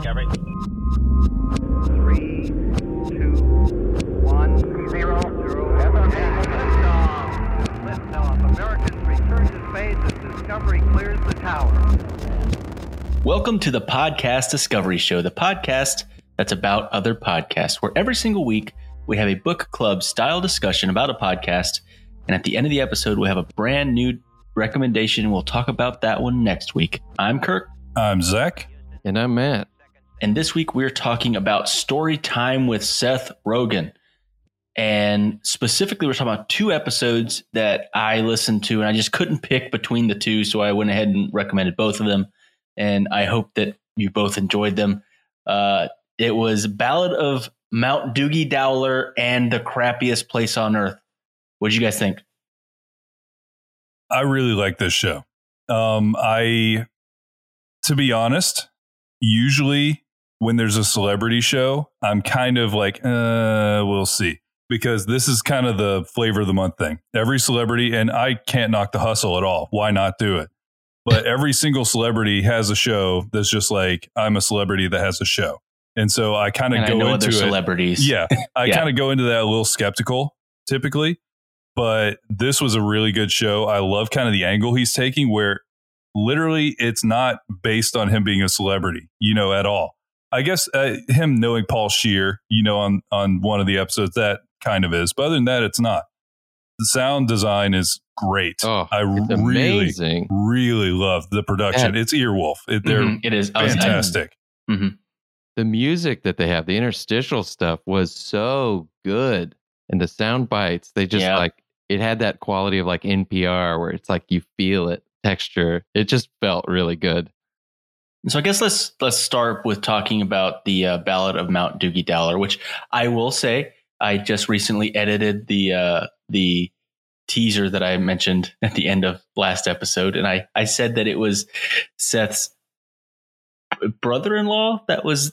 Discovery. Three, two, one, zero, zero. Liftoff. Liftoff. Americans return to space as Discovery clears the tower. Welcome to the Podcast Discovery Show, the podcast that's about other podcasts, where every single week we have a book club style discussion about a podcast. And at the end of the episode, we have a brand new recommendation. We'll talk about that one next week. I'm Kirk. I'm Zach. And I'm Matt. And this week we're talking about story time with Seth Rogen. And specifically, we're talking about two episodes that I listened to, and I just couldn't pick between the two. So I went ahead and recommended both of them. And I hope that you both enjoyed them. Uh, it was Ballad of Mount Doogie Dowler and the crappiest place on earth. What did you guys think? I really like this show. Um, I, to be honest, usually when there's a celebrity show, I'm kind of like, uh, we'll see. Because this is kind of the flavor of the month thing. Every celebrity, and I can't knock the hustle at all. Why not do it? But every single celebrity has a show that's just like, I'm a celebrity that has a show. And so I kind of go know into other it. celebrities. Yeah. I Yeah. kind of go into that a little skeptical typically, but this was a really good show. I love kind of the angle he's taking where literally it's not based on him being a celebrity, you know, at all. I guess uh, him knowing Paul Scheer, you know, on on one of the episodes that kind of is, but other than that, it's not. The sound design is great. Oh, I really, amazing. really love the production. Yeah. It's Earwolf. It, they're Mhm, it is. I was- I- fantastic. The music that they have, the interstitial stuff was so good. And the sound bites, they just Yeah. like, it had that quality of like NPR where it's like you feel it, texture. It just felt really good. So I guess let's let's start with talking about the uh, Ballad of Mount Doogie Dowler, which I will say I just recently edited the uh, the teaser that I mentioned at the end of last episode, and I I said that it was Seth's brother-in-law that was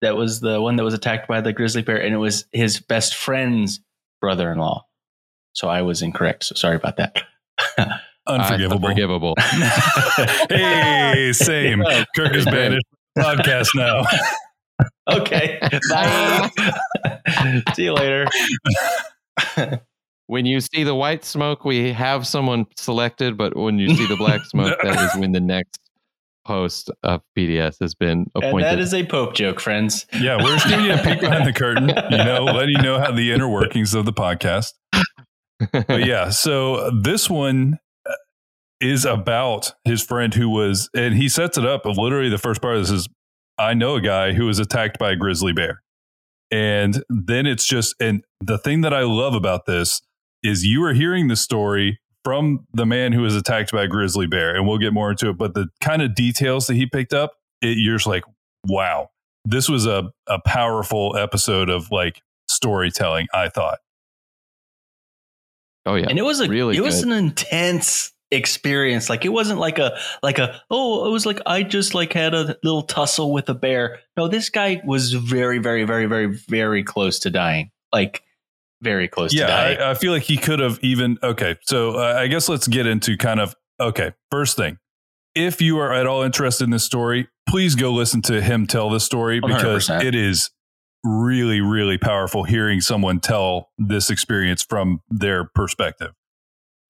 that was the one that was attacked by the grizzly bear, and it was his best friend's brother-in-law. So I was incorrect. So sorry about that. Unforgivable. Unforgivable. hey, same. Kirk is banished podcast now. okay. Bye. See you later. when you see the white smoke, we have someone selected, but when you see the black smoke, that is when the next host of PDS has been And appointed. that is a Pope joke, friends. Yeah, we're just giving you a peek behind the curtain, you know, letting you know how the inner workings of the podcast. But yeah, so this one uh, is about his friend who was, and he sets it up. Literally, the first part of this is I know a guy who was attacked by a grizzly bear. And then it's just, and the thing that I love about this is you are hearing the story from the man who was attacked by a grizzly bear, and we'll get more into it. But the kind of details that he picked up, it, you're just like, wow, this was a, a powerful episode of like storytelling, I thought. oh, yeah. And it was a Really it was good. an intense experience. Like it wasn't like a like a oh, it was like I just like had a little tussle with a bear. No, this guy was very, very, very, very, very close to dying. Like very close to yeah, dying. I, I feel like he could have even. Okay, so uh, I guess let's get into kind of. Okay, first thing, if you are at all interested in this story, please go listen to him tell this story because 100%. it is really, really powerful hearing someone tell this experience from their perspective.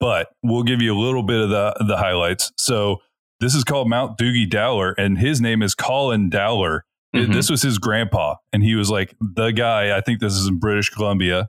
But we'll give you a little bit of the the highlights. So this is called Mount Doogie Dowler, and his name is Colin Dowler. Mhm. This was his grandpa, and he was like the guy. I think this is in British Columbia,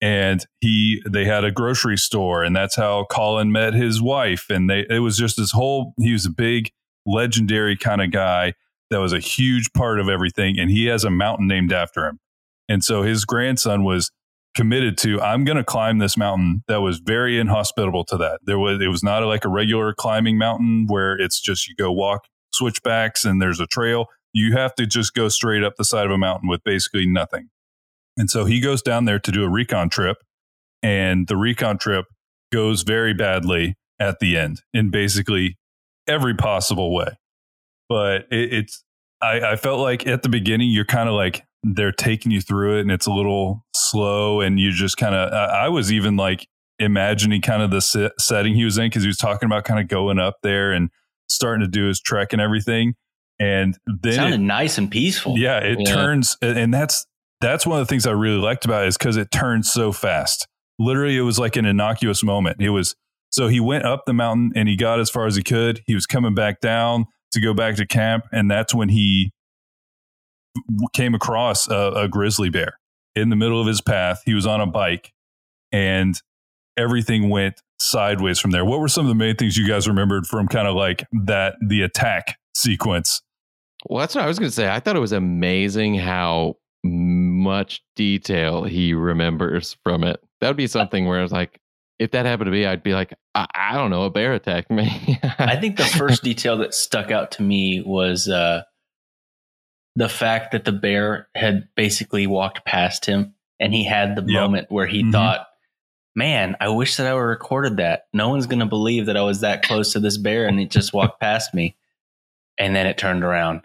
and he they had a grocery store, and that's how Colin met his wife. And they it was just this whole. He was a big, legendary kind of guy that was a huge part of everything, and he has a mountain named after him. And so his grandson was committed to I'm going to climb this mountain that was very inhospitable to that. There was it was not like a regular climbing mountain where it's just you go walk switchbacks and there's a trail. You have to just go straight up the side of a mountain with basically nothing. And so he goes down there to do a recon trip and the recon trip goes very badly at the end in basically every possible way. But it, it's I, I felt like at the beginning you're kind of like they're taking you through it and it's a little slow and you just kind of I, I was even like imagining kind of the se- setting he was in because he was talking about kind of going up there and starting to do his trek and everything And then sounded it, nice and peaceful. yeah, it Yeah. turns, and that's that's one of the things I really liked about it is because it turned so fast. Literally, it was like an innocuous moment. It was so he went up the mountain and he got as far as he could. He was coming back down to go back to camp, and that's when he came across a, a grizzly bear in the middle of his path. He was on a bike, and everything went sideways from there. What were some of the main things you guys remembered from kind of like that the attack sequence? Well, that's what I was going to say. I thought it was amazing how much detail he remembers from it. That would be something where I was like, if that happened to me, I'd be like, I, I don't know, a bear attacked me. I think the first detail that stuck out to me was uh, the fact that the bear had basically walked past him and he had the Yep. moment where he Mhm. thought, Man, I wish that I would recorded that. No one's going to believe that I was that close to this bear and it just walked past me. And then it turned around.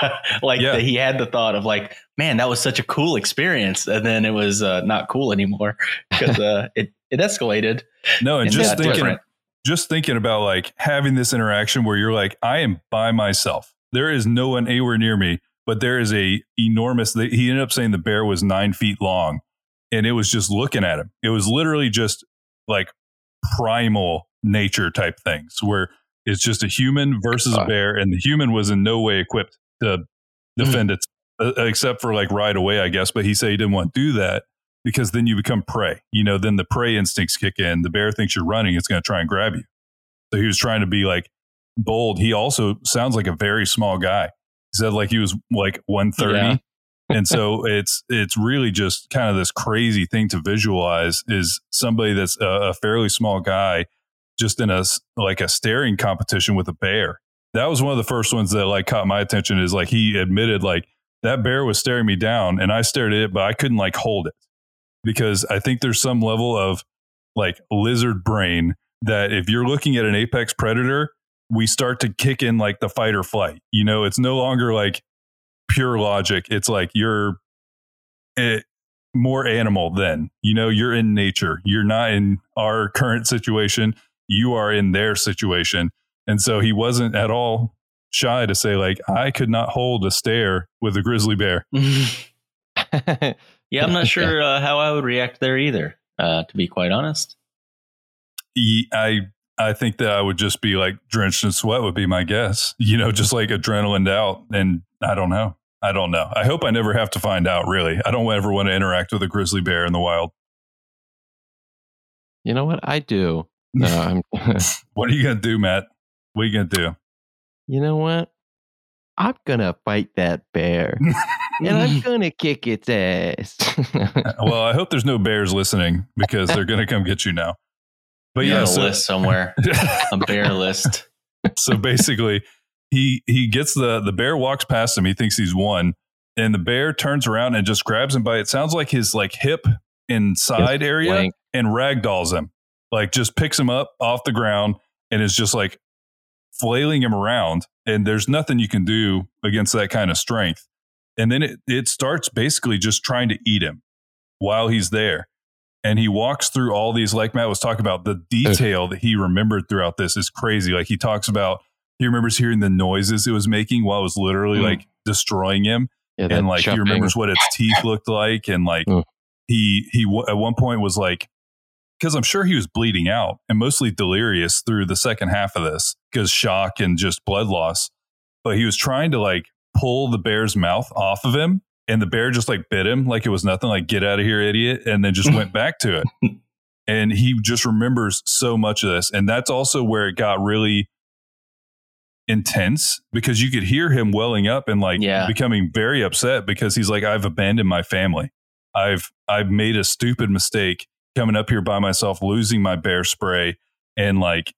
like Yeah. the, he had the thought of like, man, that was such a cool experience. And then it was uh, not cool anymore because uh, it, it escalated. No, and and just thinking, different. just thinking about like having this interaction where you're like, I am by myself. There is no one anywhere near me, but there is a enormous. He ended up saying the bear was nine feet long, and it was just looking at him. It was literally just like primal nature type things where it's just a human versus a Uh. bear, and the human was in no way equipped to defend it, uh, except for like right away, I guess. But he said he didn't want to do that because then you become prey. You know, then the prey instincts kick in. The bear thinks you're running, it's going to try and grab you. So he was trying to be like bold. He also sounds like a very small guy. Said like he was like 130. Yeah. and so it's it's really just kind of this crazy thing to visualize is somebody that's a, a fairly small guy just in a like a staring competition with a bear. That was one of the first ones that like caught my attention is like he admitted like that bear was staring me down and I stared at it but I couldn't like hold it because I think there's some level of like lizard brain that if you're looking at an apex predator, we start to kick in like the fight or flight. You know, it's no longer like pure logic. It's like you're it, more animal then. You know, you're in nature. You're not in our current situation. You are in their situation. And so he wasn't at all shy to say like I could not hold a stare with a grizzly bear. Yeah, I'm not sure uh, how I would react there either. Uh, to be quite honest, I I think that I would just be like drenched in sweat would be my guess. You know, just like adrenaline out, and I don't know. I don't know. I hope I never have to find out. Really, I don't ever want to interact with a grizzly bear in the wild. you know what? I do. No, I'm. What are you gonna do, Matt? What are you gonna do? you know what? I'm gonna fight that bear, and I'm gonna kick its ass. Uh, well, I hope there's no bears listening because they're gonna come get you now. But yeah, have a list somewhere, a bear list. so basically, he he gets the the bear walks past him. He thinks he's won, and the bear turns around and just grabs him by it sounds like his like hip and side area Flank. and ragdolls him, like just picks him up off the ground and is just like flailing him around. And there's nothing you can do against that kind of strength. And then it it starts basically just trying to eat him while he's there. And he walks through all these, like Matt was talking about, the detail that he remembered throughout this is crazy. Like he talks about, he remembers hearing the noises it was making while it was literally Mm. like destroying him Yeah, and like he remembers what its teeth looked like and like Mm. he he w- at one point was like because i'm sure he was bleeding out and mostly delirious through the second half of this because shock and just blood loss but he was trying to like pull the bear's mouth off of him and the bear just like bit him like it was nothing like get out of here idiot and then just went back to it and he just remembers so much of this and that's also where it got really intense because you could hear him welling up and like Yeah. becoming very upset because he's like I've abandoned my family. I've I've made a stupid mistake coming up here by myself losing my bear spray and like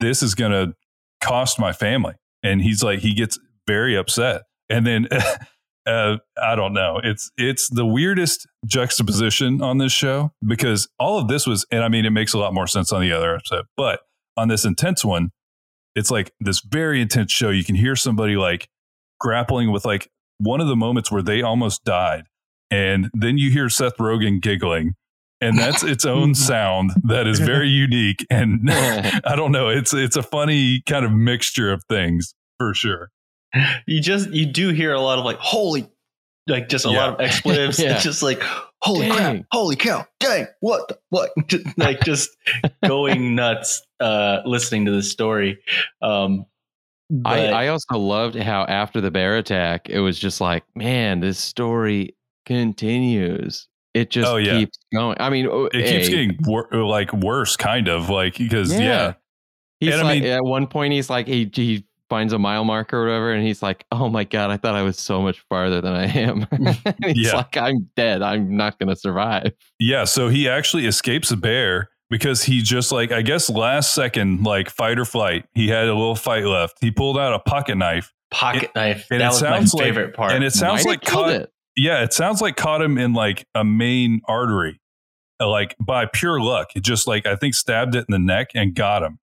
this is going to cost my family. And he's like he gets very upset. And then uh, I don't know. It's it's the weirdest juxtaposition on this show because all of this was, and I mean, it makes a lot more sense on the other episode, but on this intense one, it's like this very intense show. You can hear somebody like grappling with like one of the moments where they almost died, and then you hear Seth Rogen giggling, and that's its own sound that is very unique. And I don't know, it's it's a funny kind of mixture of things for sure. you just you do hear a lot of like holy like just a Yeah. lot of expletives Yeah. it's just like holy crap holy cow dang what the, what like just going nuts uh listening to this story um I, but- I also loved how after the bear attack, it was just like, man, this story continues. It just Oh, yeah. keeps going. I mean, oh, It keeps getting wor- like worse, kind of like because yeah, Yeah. He's And I like mean- at one point he's like he he finds a mile marker or whatever, and he's like, "Oh my god, I thought I was so much farther than I am." he's Yeah. like, "I'm dead. I'm not gonna survive." Yeah, so he actually escapes a bear because he just like I guess last second like fight or flight. He had a little fight left. He pulled out a pocket knife, pocket knife and that was my sounds like- favorite part and it sounds Might like caught. it. Yeah, it sounds like caught him in like a main artery, uh, like by pure luck. It just like I think stabbed it in the neck and got him.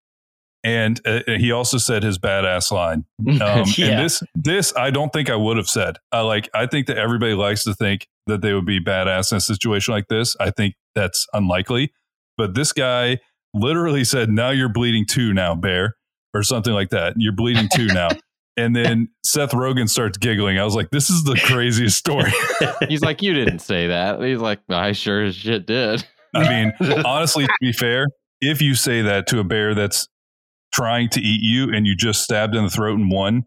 And uh, he also said his badass line. Um, Yeah. And this, this I don't think I would have said. I like. I think that everybody likes to think that they would be badass in a situation like this. I think that's unlikely. But this guy literally said, "Now you're bleeding too, now bear," or something like that. You're bleeding too now. And then Seth Rogen starts giggling. I was like, "This is the craziest story." He's like, "You didn't say that." He's like, "I sure as shit did." I mean, honestly, to be fair, if you say that to a bear that's trying to eat you and you just stabbed in the throat and won,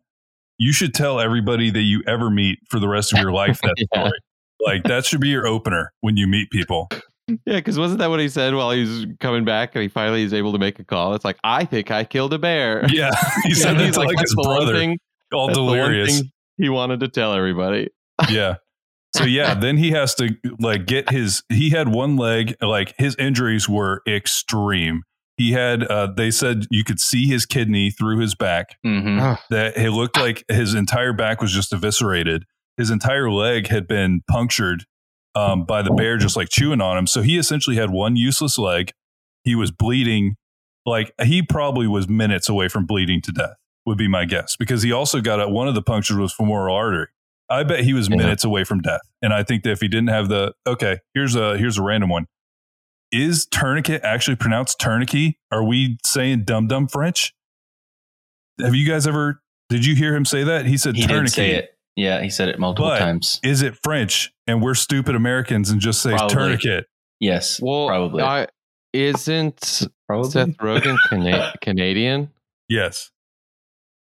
you should tell everybody that you ever meet for the rest of your life that Yeah. story. Like that should be your opener when you meet people. Yeah, because wasn't that what he said while he's coming back and he finally is able to make a call? It's like, I think I killed a bear. Yeah, he said And that he's to like, "That's his the brother, thing- all that's the one delirious. thing he wanted to tell everybody. yeah. So yeah, then he has to like get his. He had one leg. Like his injuries were extreme. He had. uh They said you could see his kidney through his back. Mhm. that it looked like his entire back was just eviscerated. His entire leg had been punctured um, by the bear, just like chewing on him. So he essentially had one useless leg. He was bleeding. Like he probably was minutes away from bleeding to death, would be my guess, because he also got a, one of the punctures was femoral artery. I bet he was Yeah. minutes away from death. And I think that if he didn't have the okay, here's a here's a random one. Is tourniquet actually pronounced tourniquet? Are we saying dum dum French? Have you guys ever? Did you hear him say that? He said he tourniquet. did say it yeah he said it multiple But- times Is it French? And we're stupid Americans and just say Probably. tourniquet. yes Well, probably I, isn't probably Seth Rogen Cana- Canadian? Yes.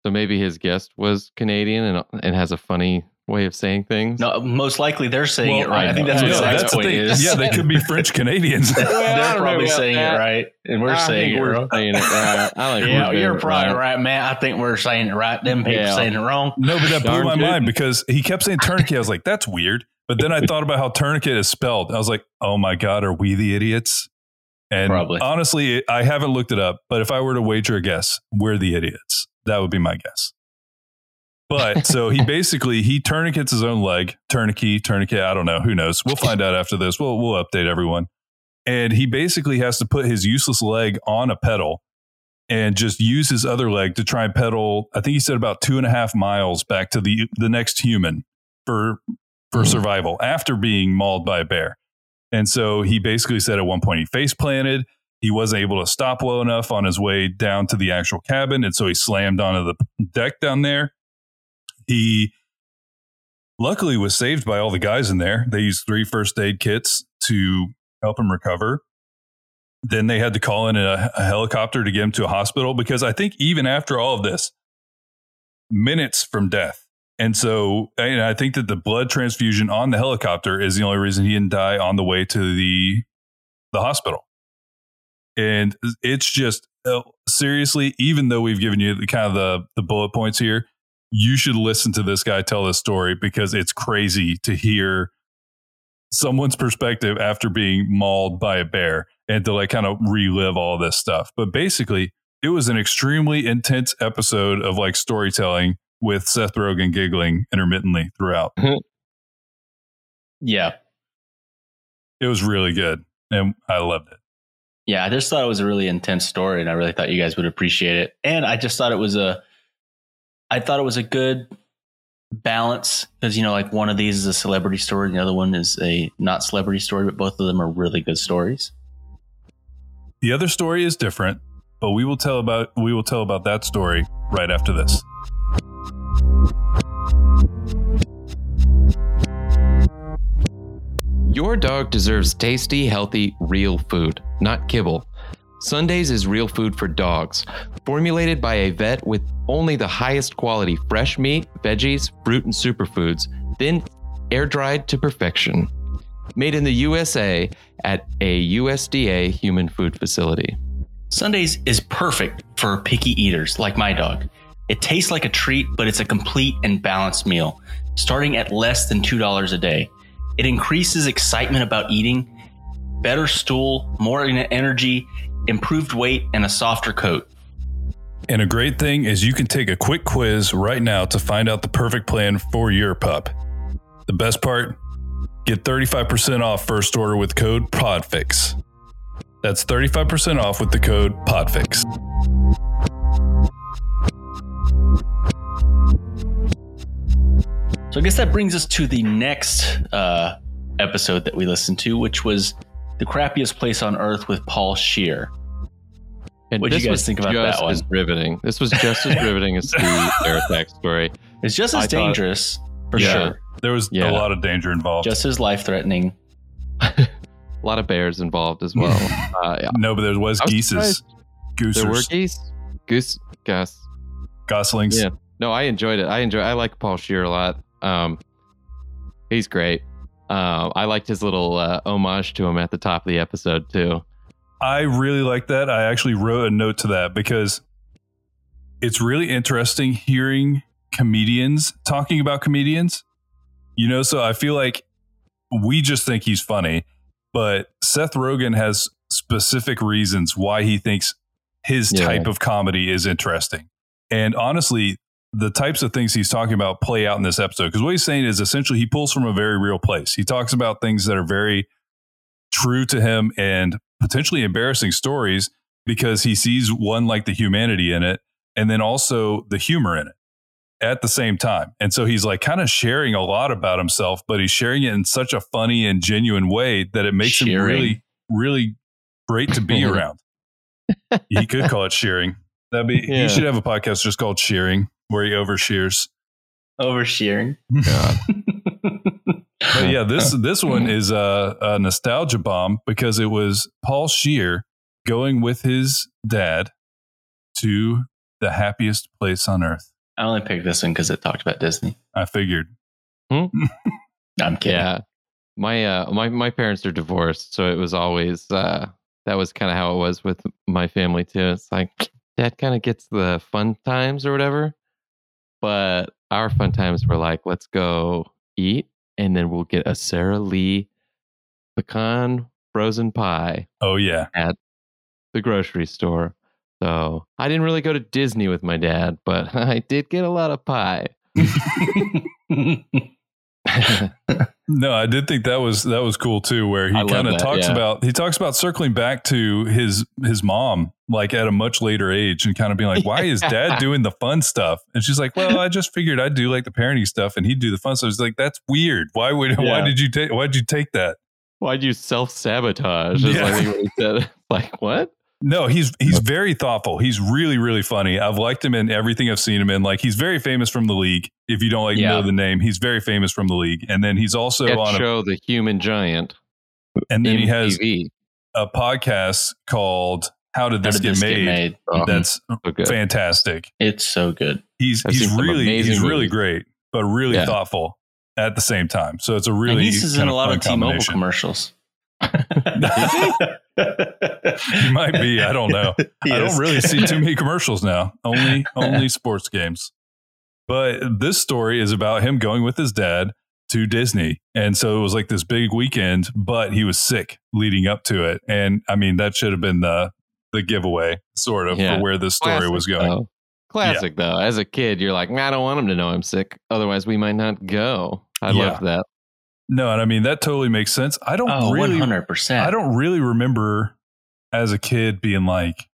So maybe his guest was Canadian and and has a funny way of saying things. no most likely they're saying Well, it right i, I think know. that's what No, Zach's that's the point thing. is Yeah, they could be French Canadians. Well, they're probably saying that. it right and we're I saying think it we're wrong saying it right. I think yeah we're you're probably right. right man i think we're saying it right them people Yeah. saying it wrong No, but that blew my tootin'. mind because he kept saying tourniquet. I was like, that's weird. But then I thought about how tourniquet is spelled. I was like, oh my God, are we the idiots? And Probably. honestly, I haven't looked it up, but if I were to wager a guess, we're the idiots. That would be my guess. But so he basically he tourniquets his own leg, tourniquet, tourniquet. I don't know. Who knows? We'll find out after this. We'll we'll update everyone. And he basically has to put his useless leg on a pedal and just use his other leg to try and pedal. I think he said about two and a half miles back to the the next human for for Mhm. survival after being mauled by a bear. And so he basically said at one point he face planted. He wasn't able to stop well enough on his way down to the actual cabin, and so he slammed onto the deck down there. He luckily was saved by all the guys in there. They used three first aid kits to help him recover. Then they had to call in a, a helicopter to get him to a hospital because I think even after all of this, minutes from death. And so and I think that the blood transfusion on the helicopter is the only reason he didn't die on the way to the the hospital. And it's just uh, seriously, even though we've given you the kind of the the bullet points here, you should listen to this guy tell this story because it's crazy to hear someone's perspective after being mauled by a bear and to like kind of relive all this stuff. But basically, it was an extremely intense episode of like storytelling with Seth Rogen giggling intermittently throughout. Mm-hmm. yeah It was really good and I loved it. Yeah, I just thought it was a really intense story, and I really thought you guys would appreciate it. And I just thought it was a, I thought it was a good balance because you know like one of these is a celebrity story and the other one is a not celebrity story but both of them are really good stories. The other story is different but we will tell about we will tell about that story right after this. Your dog deserves tasty healthy real food not kibble. Sundays is real food for dogs, formulated by a vet with only the highest quality fresh meat, veggies, fruit, and superfoods, then air dried to perfection. Made in the USA at a USDA human food facility. Sundays is perfect for picky eaters like my dog. It tastes like a treat, but it's a complete and balanced meal, starting at less than $2 a day. It increases excitement about eating, better stool, more energy, improved weight, and a softer coat. And a great thing is you can take a quick quiz right now to find out the perfect plan for your pup. The best part? Get 35% off first order with code PODFIX. That's 35% off with the code PODFIX. So I guess that brings us to the next uh, episode that we listened to, which was the crappiest place on earth with Paul Scheer. And What'd you guys think about that one? as riveting. This was just as riveting as the air attack story. It's just I as thought- dangerous, for Yeah. sure. There was Yeah. a lot of danger involved. Just as life threatening. A lot of bears involved as well. Uh, yeah. no, but there was I was geeses, There were geese, goose, gus. goslings. Yeah. No, I enjoyed it. I enjoy. I like Paul Scheer a lot. Um, he's great. Uh, I liked his little uh, homage to him at the top of the episode too. I really like that. I actually wrote a note to that because it's really interesting hearing comedians talking about comedians. You know, so I feel like we just think he's funny, but Seth Rogen has specific reasons why he thinks his Yeah. type of comedy is interesting. And honestly, the types of things he's talking about play out in this episode because what he's saying is essentially he pulls from a very real place. He talks about things that are very true to him and potentially embarrassing stories because he sees one like the humanity in it and then also the humor in it at the same time. And so he's like kind of sharing a lot about himself, but he's sharing it in such a funny and genuine way that it makes him really, really great to be around. he could call it sharing. That'd be, Yeah. he should have a podcast just called Shearing where he overshears. Overshearing. God. But yeah, this this one is a, a nostalgia bomb because it was Paul Scheer going with his dad to the happiest place on earth. I only picked this one because it talked about Disney. I figured. No, I'm kidding. yeah, my uh, my my parents are divorced, so it was always uh, that was kind of how it was with my family too. It's like dad kind of gets the fun times or whatever, but our fun times were like, let's go eat, and then we'll get a Sara Lee pecan frozen pie Oh yeah, at the grocery store. So I didn't really go to Disney with my dad, but I did get a lot of pie. no, I did think that was that was cool too. Where he kind of talks yeah. about he talks about circling back to his his mom like at a much later age and kind of being like, why is dad doing the fun stuff? And she's like, well, I just figured I'd do like the parenting stuff and he'd do the fun stuff. He's like, that's weird. Why would why did you take why did you take that? Why'd you self sabotage? Yeah. I think what he said. Like what? No, he's he's very thoughtful. He's really really funny. I've liked him in everything I've seen him in. Like he's very famous from the league. If you don't like Yeah. know the name, he's very famous from the league. And then he's also Sketch on a show the Human Giant. and then he has a podcast called How Did How This, did Get, this made? get made? Oh, That's so good. fantastic. It's so good. He's I've he's really amazing he's really movies. great, but really Yeah. thoughtful at the same time. So it's a really and he's in a lot of T-Mobile commercials. He might be. I don't know. I don't really see too many commercials now. Only only sports games. But this story is about him going with his dad to Disney. And so it was like this big weekend, but he was sick leading up to it. And I mean, that should have been the the giveaway sort of Yeah. for where this story Classic, was going. though. Classic though. As a kid, you're like, I don't want him to know I'm sick. Otherwise, we might not go. I Yeah. love that. No, and I mean that totally makes sense. I don't Oh, really 100%. I don't really remember as a kid being like,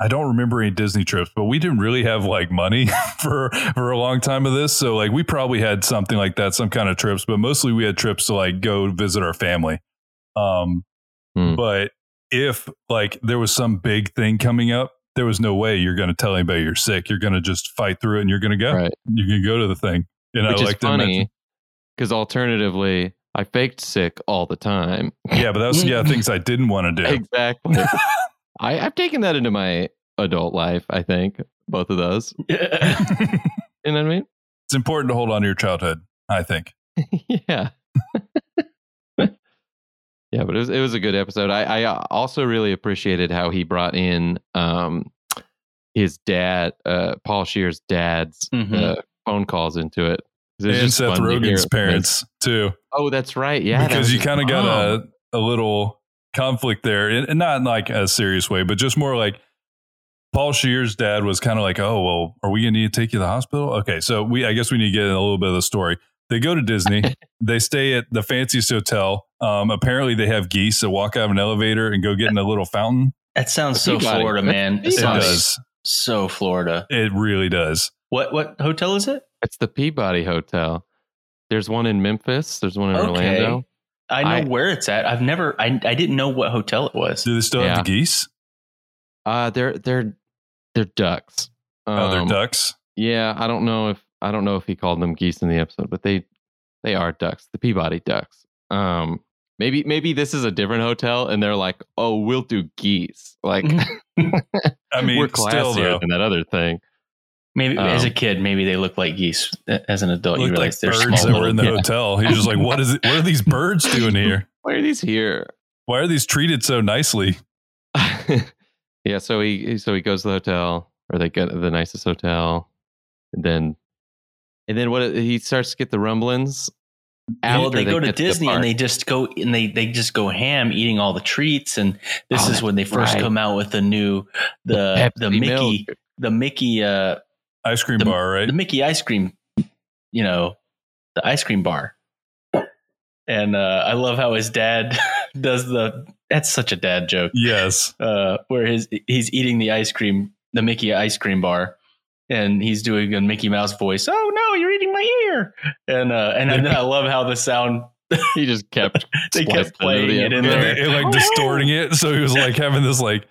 I don't remember any Disney trips, but we didn't really have like money for for a long time of this. So like we probably had something like that, some kind of trips, but mostly we had trips to like go visit our family. Um, Hmm. but if like there was some big thing coming up, there was no way you're going to tell anybody you're sick. You're going to just fight through it and you're going to go. Right. You're going to go to the thing. And Which I is like to funny because alternatively, I faked sick all the time. Yeah, but that was yeah things I didn't want to do. Exactly. I, I've taken that into my adult life. I think both of those. Yeah. You know what I mean? it's important to hold on to your childhood. I think. yeah. yeah, but it was it was a good episode. I, I also really appreciated how he brought in um his dad, uh Paul Scheer's dad's Mhm. uh, phone calls into it. It and Seth fun to Rogen's it. parents too, Oh, that's right. Yeah, because you kind of got mom. a a little conflict there, and and not in like a serious way, but just more like Paul Scheer's dad was kind of like, "Oh, well, are we going to need to take you to the hospital?" Okay, so we I guess we need to get in a little bit of the story. They go to Disney. they stay at the fanciest hotel. Um, apparently, they have geese that walk out of an elevator and go get in a little fountain. that sounds so Peabody. Florida, man. It It sounds does. so Florida. It really does. What what hotel is it? It's the Peabody Hotel. There's one in Memphis. There's one in Okay. Orlando. I know I- where it's at. I've never. I I didn't know what hotel it was. Do they still have the geese? Uh, they're they're they're ducks. oh, they're Um, ducks. Yeah, I don't know if I don't know if he called them geese in the episode, but they they are ducks, the Peabody ducks. Um, maybe maybe this is a different hotel, and they're like, oh, we'll do geese. Like I mean, we're still classier though, than that other thing. Maybe as a Um, kid, maybe they look like geese. As an adult, you looked like realize they're birds small. that were in the little- hotel. He's just like, "What is it? What are these birds doing here? Why are these here? Why are these treated so nicely?" yeah, so he so he goes to the hotel, or they get the nicest hotel, and then and then what he starts to get the rumblings. well, after they go to get the Disney and they just go and they they just go ham eating all the treats. And this Oh, is when they first right. come out with the new the the, Pepsi Mickey milk. the Mickey uh Ice cream The- bar, right? the Mickey ice cream, you know, the ice cream bar. And uh, I love how his dad does the. That's such a dad joke. yes. Uh, where his he's eating the ice cream, the Mickey ice cream bar, and he's doing a Mickey Mouse voice. Oh no, you're eating my ear! And uh, and then I love how the sound He just kept they kept playing the it in there, they- it, like distorting it, so he was like having this like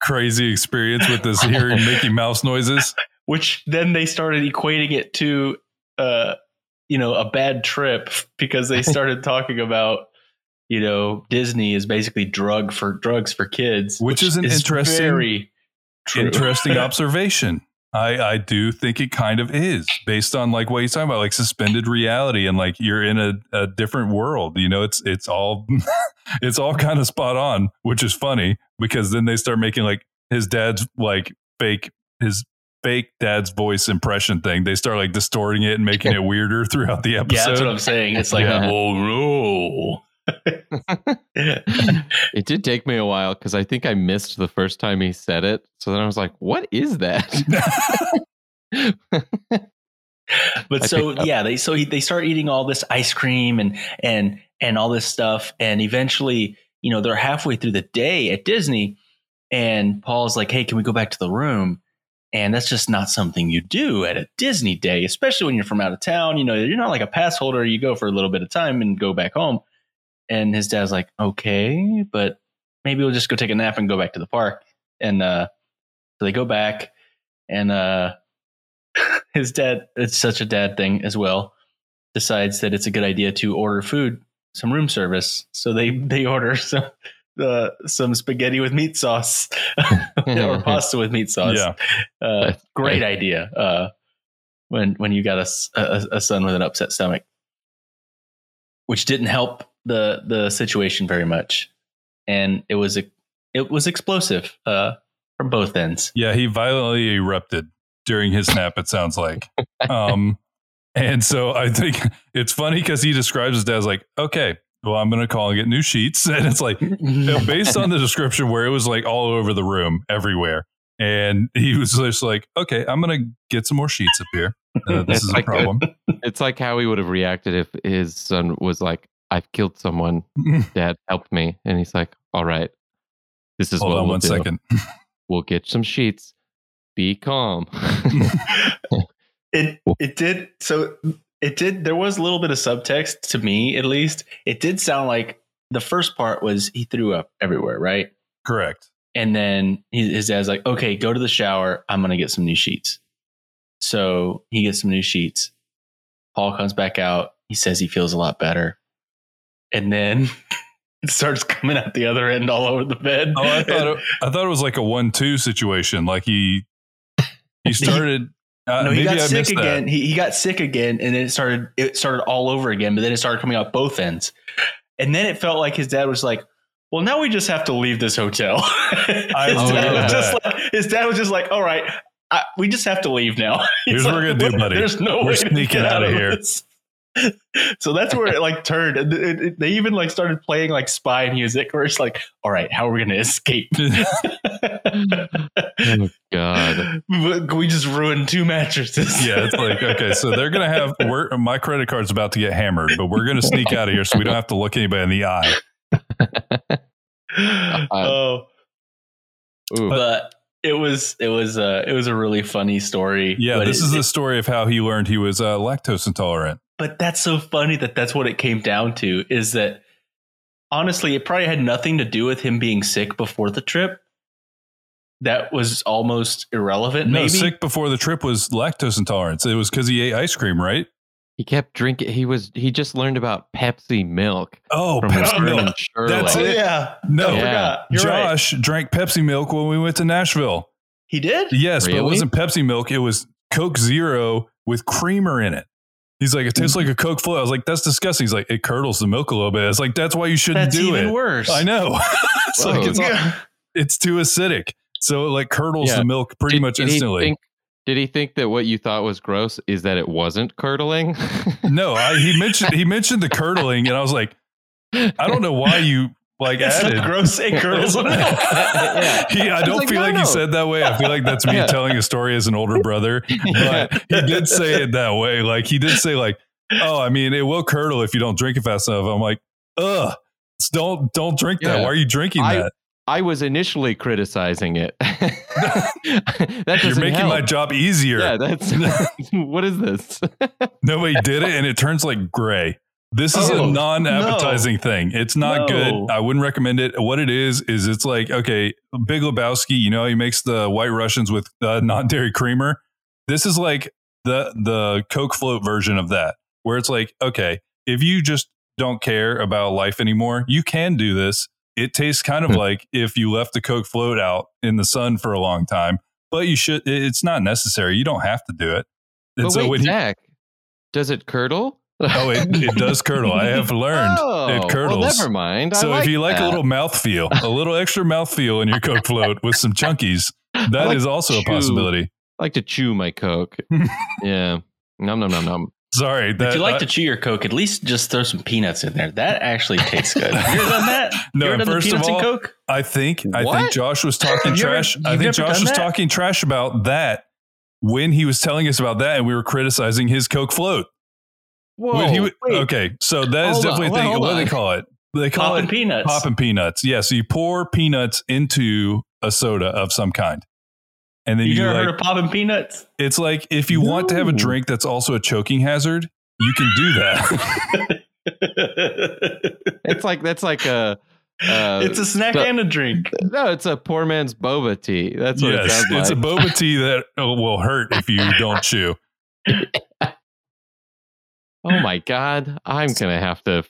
crazy experience with this hearing Mickey Mouse noises. Which then they started equating it to uh you know a bad trip because they started talking about you know Disney is basically drug for drugs for kids Which is an interesting- very. Interesting observation. I, I do think it kind of is based on like what you're talking about, like suspended reality and like you're in a, a different world. You know, it's it's all it's all kind of spot on, which is funny because then they start making like his dad's like fake his fake dad's voice impression thing. They start like distorting it and making it weirder throughout the episode. yeah that's what I'm saying it's like Yeah. oh no It did take me a while because I think I missed the first time he said it. So then I was like, "What is that?" but I so yeah they so he, they start eating all this ice cream and and and all this stuff and eventually you know they're halfway through the day at disney and paul's like hey can we go back to the room and that's just not something you do at a disney day especially when you're from out of town you know you're not like a pass holder. You go for a little bit of time and go back home. And his dad's like okay but maybe we'll just go take a nap and go back to the park. And uh so they go back and uh his dad it's such a dad thing as well decides that it's a good idea to order food some room service. So they they order some uh, some spaghetti with meat sauce. Or pasta with meat sauce. Yeah. uh, great idea uh, when when you got a a son with an upset stomach. Which didn't help the the situation very much. And it was a it was explosive uh, from both ends. Yeah, he violently erupted during his nap, it sounds like. Um, and so I think it's funny because he describes his dad as like, okay, well, I'm going to call and get new sheets. And it's like, you know, based on the description where it was like all over the room, everywhere. And he was just like, okay, I'm going to get some more sheets up here. Uh, this It's is a like- problem. it's like how he would have reacted if his son was like, "I've killed someone. Dad, help me." And he's like, "All right, this is Hold what on we'll one do. second. We'll get some sheets. Be calm." It it did so it did there was a little bit of subtext to me at least. It did sound like the first part was he threw up everywhere, right? Correct. And then his dad's like, "Okay, go to the shower. I'm gonna get some new sheets." So he gets some new sheets. Paul comes back out. He says he feels a lot better. and then it starts coming out the other end all over the bed. Oh, I thought it, I thought it was like a one-two situation. Like he he started. Uh, no, he got I sick again. He, he got sick again, and then it started. It started all over again, but then it started coming out both ends, and then it felt like his dad was like, "Well, now we just have to leave this hotel." his, I dad love was just that. like, his dad was just like, "All right, I, we just have to leave now." Here's He's what we're gonna do, buddy. There's no We're way to sneaking get outta out of here." this. so that's where it like turned. And it- it- they even like started playing like spy music, where it's like, "All right, how are we going to escape?" Oh God. we just ruined two mattresses. yeah, it's like okay, so they're gonna have we're, my credit card's about to get hammered, but we're gonna sneak out of here so we don't have to look anybody in the eye. oh, Ooh. but it was it was uh it was a really funny story. Yeah, this it- is the it- story of how he learned he was uh, lactose intolerant. but that's so funny that that's what it came down to is that honestly it probably had nothing to do with him being sick before the trip. That was almost irrelevant. No, maybe sick before the trip was lactose intolerance. It was because he ate ice cream, right? He kept drinking. He was. He just learned about Pepsi milk Oh, Pepsi milk. That's Oh it. yeah, No, Yeah. forgot. You're right. Josh drank Pepsi milk when we went to Nashville. He did. Yes, but it wasn't Pepsi milk. It was Coke Zero with creamer in it. He's like, it tastes like a Coke float. I was like, that's disgusting. He's like, it curdles the milk a little bit. It's like, that's why you shouldn't That's do even it. worse. I know. it's Whoa. like it's, Yeah. it's too acidic. So it like curdles Yeah. the milk pretty Did- much did he instantly. think- did he think that what you thought was gross is that it wasn't curdling? no, I, he mentioned he mentioned the curdling, and I was like, I don't know why you like It's added. gross. It curdles. Yeah. He, I don't like, feel "No, like no." he said that way. I feel like that's me Yeah. telling a story as an older brother, but he did say it that way. Like he did say, like, "Oh, I mean, it will curdle if you don't drink it fast enough." I'm like, "Ugh, don't don't drink that. Yeah. Why are you drinking I- that? I was initially criticizing it. that You're making help. my job easier." Yeah, that's what is this? Nobody did it, and it turns like gray. This is Oh, a non-appetizing thing. It's not No. good. I wouldn't recommend it. What it is is it's like okay, Big Lebowski. You know, he makes the White Russians with uh, non-dairy creamer. This is like the the Coke float version of that, where it's like okay, if you just don't care about life anymore, you can do this. It tastes kind of Hmm. like if you left the Coke float out in the sun for a long time, but you should. It's not necessary. You don't have to do it. And but so wait, when he- Zach, does it curdle? Oh, it, it does curdle. I have learned Oh, it curdles. Well, never mind. I so if you like a little mouth feel, a little extra mouth feel in your Coke float with some chunkies, that is like also a possibility. I like to chew my Coke. yeah. Nom nom nom nom. Sorry, that if you like I- to chew your Coke, at least just throw some peanuts in there. That actually tastes good. You ever done that? No, you ever done first of all, Coke? I think I What? think Josh was talking Have you ever- trash. I think Josh was that? talking trash about that when he was telling us about that, and we were criticizing his Coke float. Whoa. Okay, so that is Hold on, definitely a thing. What do they call it? They call Popping it peanuts. popping peanuts. Yeah, so you pour peanuts into a soda of some kind, and then You you, never like heard of popping peanuts? It's like if you want to have a drink that's also a choking hazard, you can do that. It's like that's like a. Uh, it's a snack the- and a drink. no, it's a poor man's boba tea. That's what it sounds like. it's a boba tea that uh, will hurt if you don't chew. oh my god, I'm gonna have to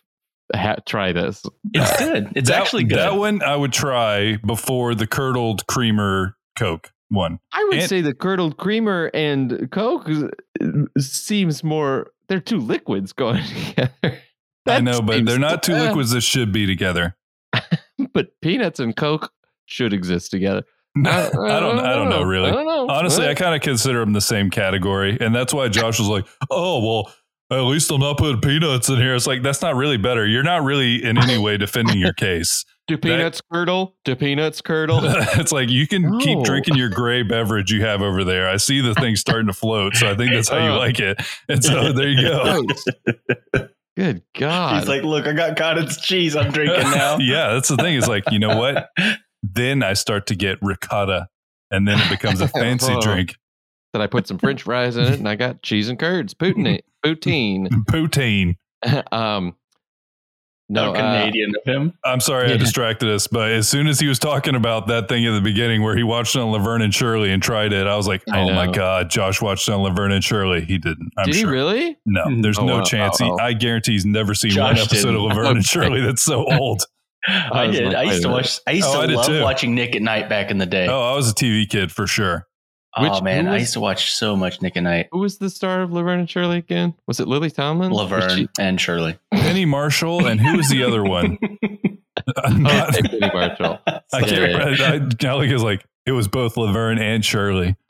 ha- try this. It's good. It's That- actually good. That one I would try before the curdled creamer Coke one. I would And- say the curdled creamer and Coke uh, seems more. They're two liquids going together. I know, but they're not two uh, liquids that should be together. But peanuts and Coke should exist together. No, I don't. I don't know. Really, I don't know. honestly, I kind of consider them the same category, and that's why Josh was like, "Oh, well." At least I'm not putting peanuts in here. It's like that's not really better. You're not really in any way defending your case. Do peanuts curdle? Do peanuts curdle? it's like you can keep drinking your gray beverage you have over there. I see the thing starting to float, so I think that's how you Oh. like it. And so there you go. Good God. He's like, look, I got cottage cheese. I'm drinking now. yeah, that's the thing. It's like you know what? Then I start to get ricotta, and then it becomes a fancy Oh. drink. that I put some French fries in it, and I got cheese and curds, poutine, poutine. Poutine. um, No, How uh, Canadian of him. I'm sorry I distracted us, but as soon as he was talking about that thing at the beginning where he watched on Laverne and Shirley and tried it, I was like, oh my. God, Josh watched on Laverne and Shirley. He didn't. I'm did sure. he really? No, there's Oh, no wow. chance. He, Uh-oh. I guarantee he's never seen Josh one episode didn't. of Laverne and Shirley that's so old. I, was did. I used to watch. I used Oh, to did love too. watching Nick at Night back in the day. Oh, I was a TV kid for sure. Oh man, who I used to watch so much Nick at Nite. Who was the star of Laverne and Shirley again? Was it Lily Tomlin? Laverne she- and Shirley. Penny Marshall, and who was the other one? Oh, not- Penny Marshall. I can't yeah. remember. I, Alec is like, it was both Laverne and Shirley.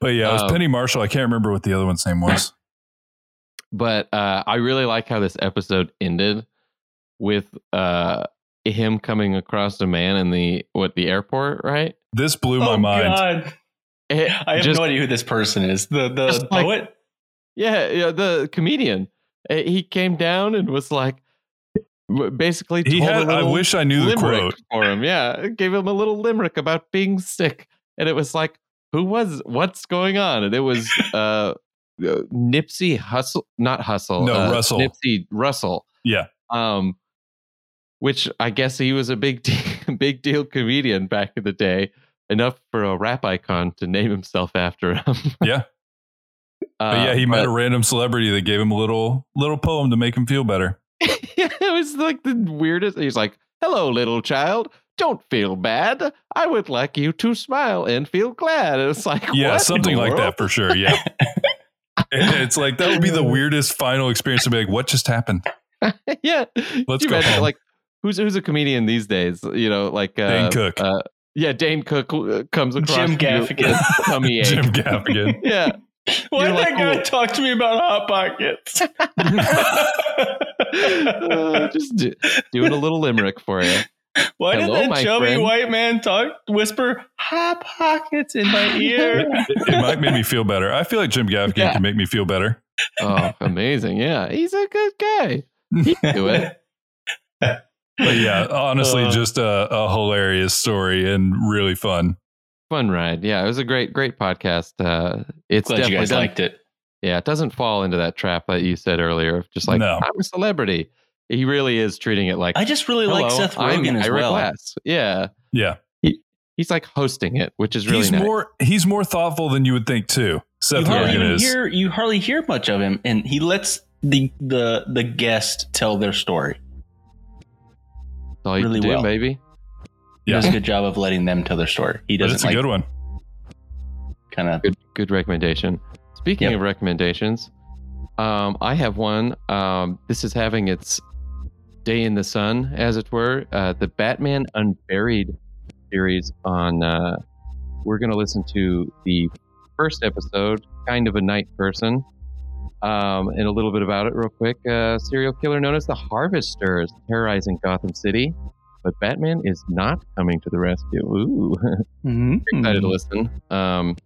But yeah, it was Um, Penny Marshall. I can't remember what the other one's name was. but uh, I really like how this episode ended with uh, him coming across a man in the what the airport, right? This blew my oh mind. God. It I have just- no idea who this person is. The the Just like- poet. Yeah, yeah, the comedian. Uh, He came down and was like, basically, He told had. a I wish I knew the quote. for him. Yeah, gave him a little limerick about being sick, and it was like, who was? What's going on? And it was uh, uh, Nipsey Hussle, not Hussle. No, uh, Russell. Nipsey Russell. Yeah. Um, which I guess he was a big de- big deal comedian back in the day, enough for a rap icon to name himself after him. Yeah. But Uh, yeah, he met but- a random celebrity that gave him a little little poem to make him feel better. yeah, it was like the weirdest. He's like, "Hello, little child. Don't feel bad. I would like you to smile and feel glad." And it's like, Yeah, something like world? that for sure. Yeah. It's like that would be the weirdest final experience to be like, what just happened? yeah, Let's You go home. Like, who's who's a comedian these days? You know, like uh, Dane Cook. Uh, yeah, Dane Cook uh, comes across Jim Gaffigan. with tummy ache. Jim Gaffigan. Yeah, Why You're did like, that guy cool. talk to me about hot pockets? Uh, just do, doing a little limerick for you. Why Hello, did that chubby friend. white man talk whisper hot pockets in my ear? it, it might make me feel better. I feel like Jim Gaffigan Yeah. can make me feel better. Oh, amazing! Yeah, he's a good guy. He can do it. But yeah, honestly, Uh. just a, a hilarious story and really fun. fun ride. Yeah, it was a great, great podcast. Uh, it's Glad you guys done- liked it. Yeah, it doesn't fall into that trap that you said earlier of just like No. I'm a celebrity. He really is treating it like I just really like "Hello, Seth I'm Rogen as well. Glass. Yeah, Yeah, he's like hosting it, which is really he's nice. more he's more thoughtful than you would think too. Seth You hardly Rogen is. hear you hardly hear much of him, and he lets the the the guest tell their story. That's all you really can do, well. baby. He Yeah. does a good job of letting them tell their story. He doesn't it's a like good one. kind of. Good, good recommendation. Speaking Yep. of recommendations, um, I have one. Um, this is having its day in the sun, as it were. Uh, the Batman Unburied series on. Uh, we're going to listen to the first episode, kind of a night person, um, and a little bit about it real quick. Uh, serial killer known as the Harvester is terrorizing Gotham City, but Batman is not coming to the rescue. Ooh. excited to listen. Um,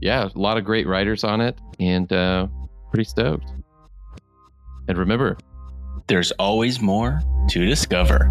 yeah, a lot of great writers on it, and uh, pretty stoked. And remember, There's always more to discover.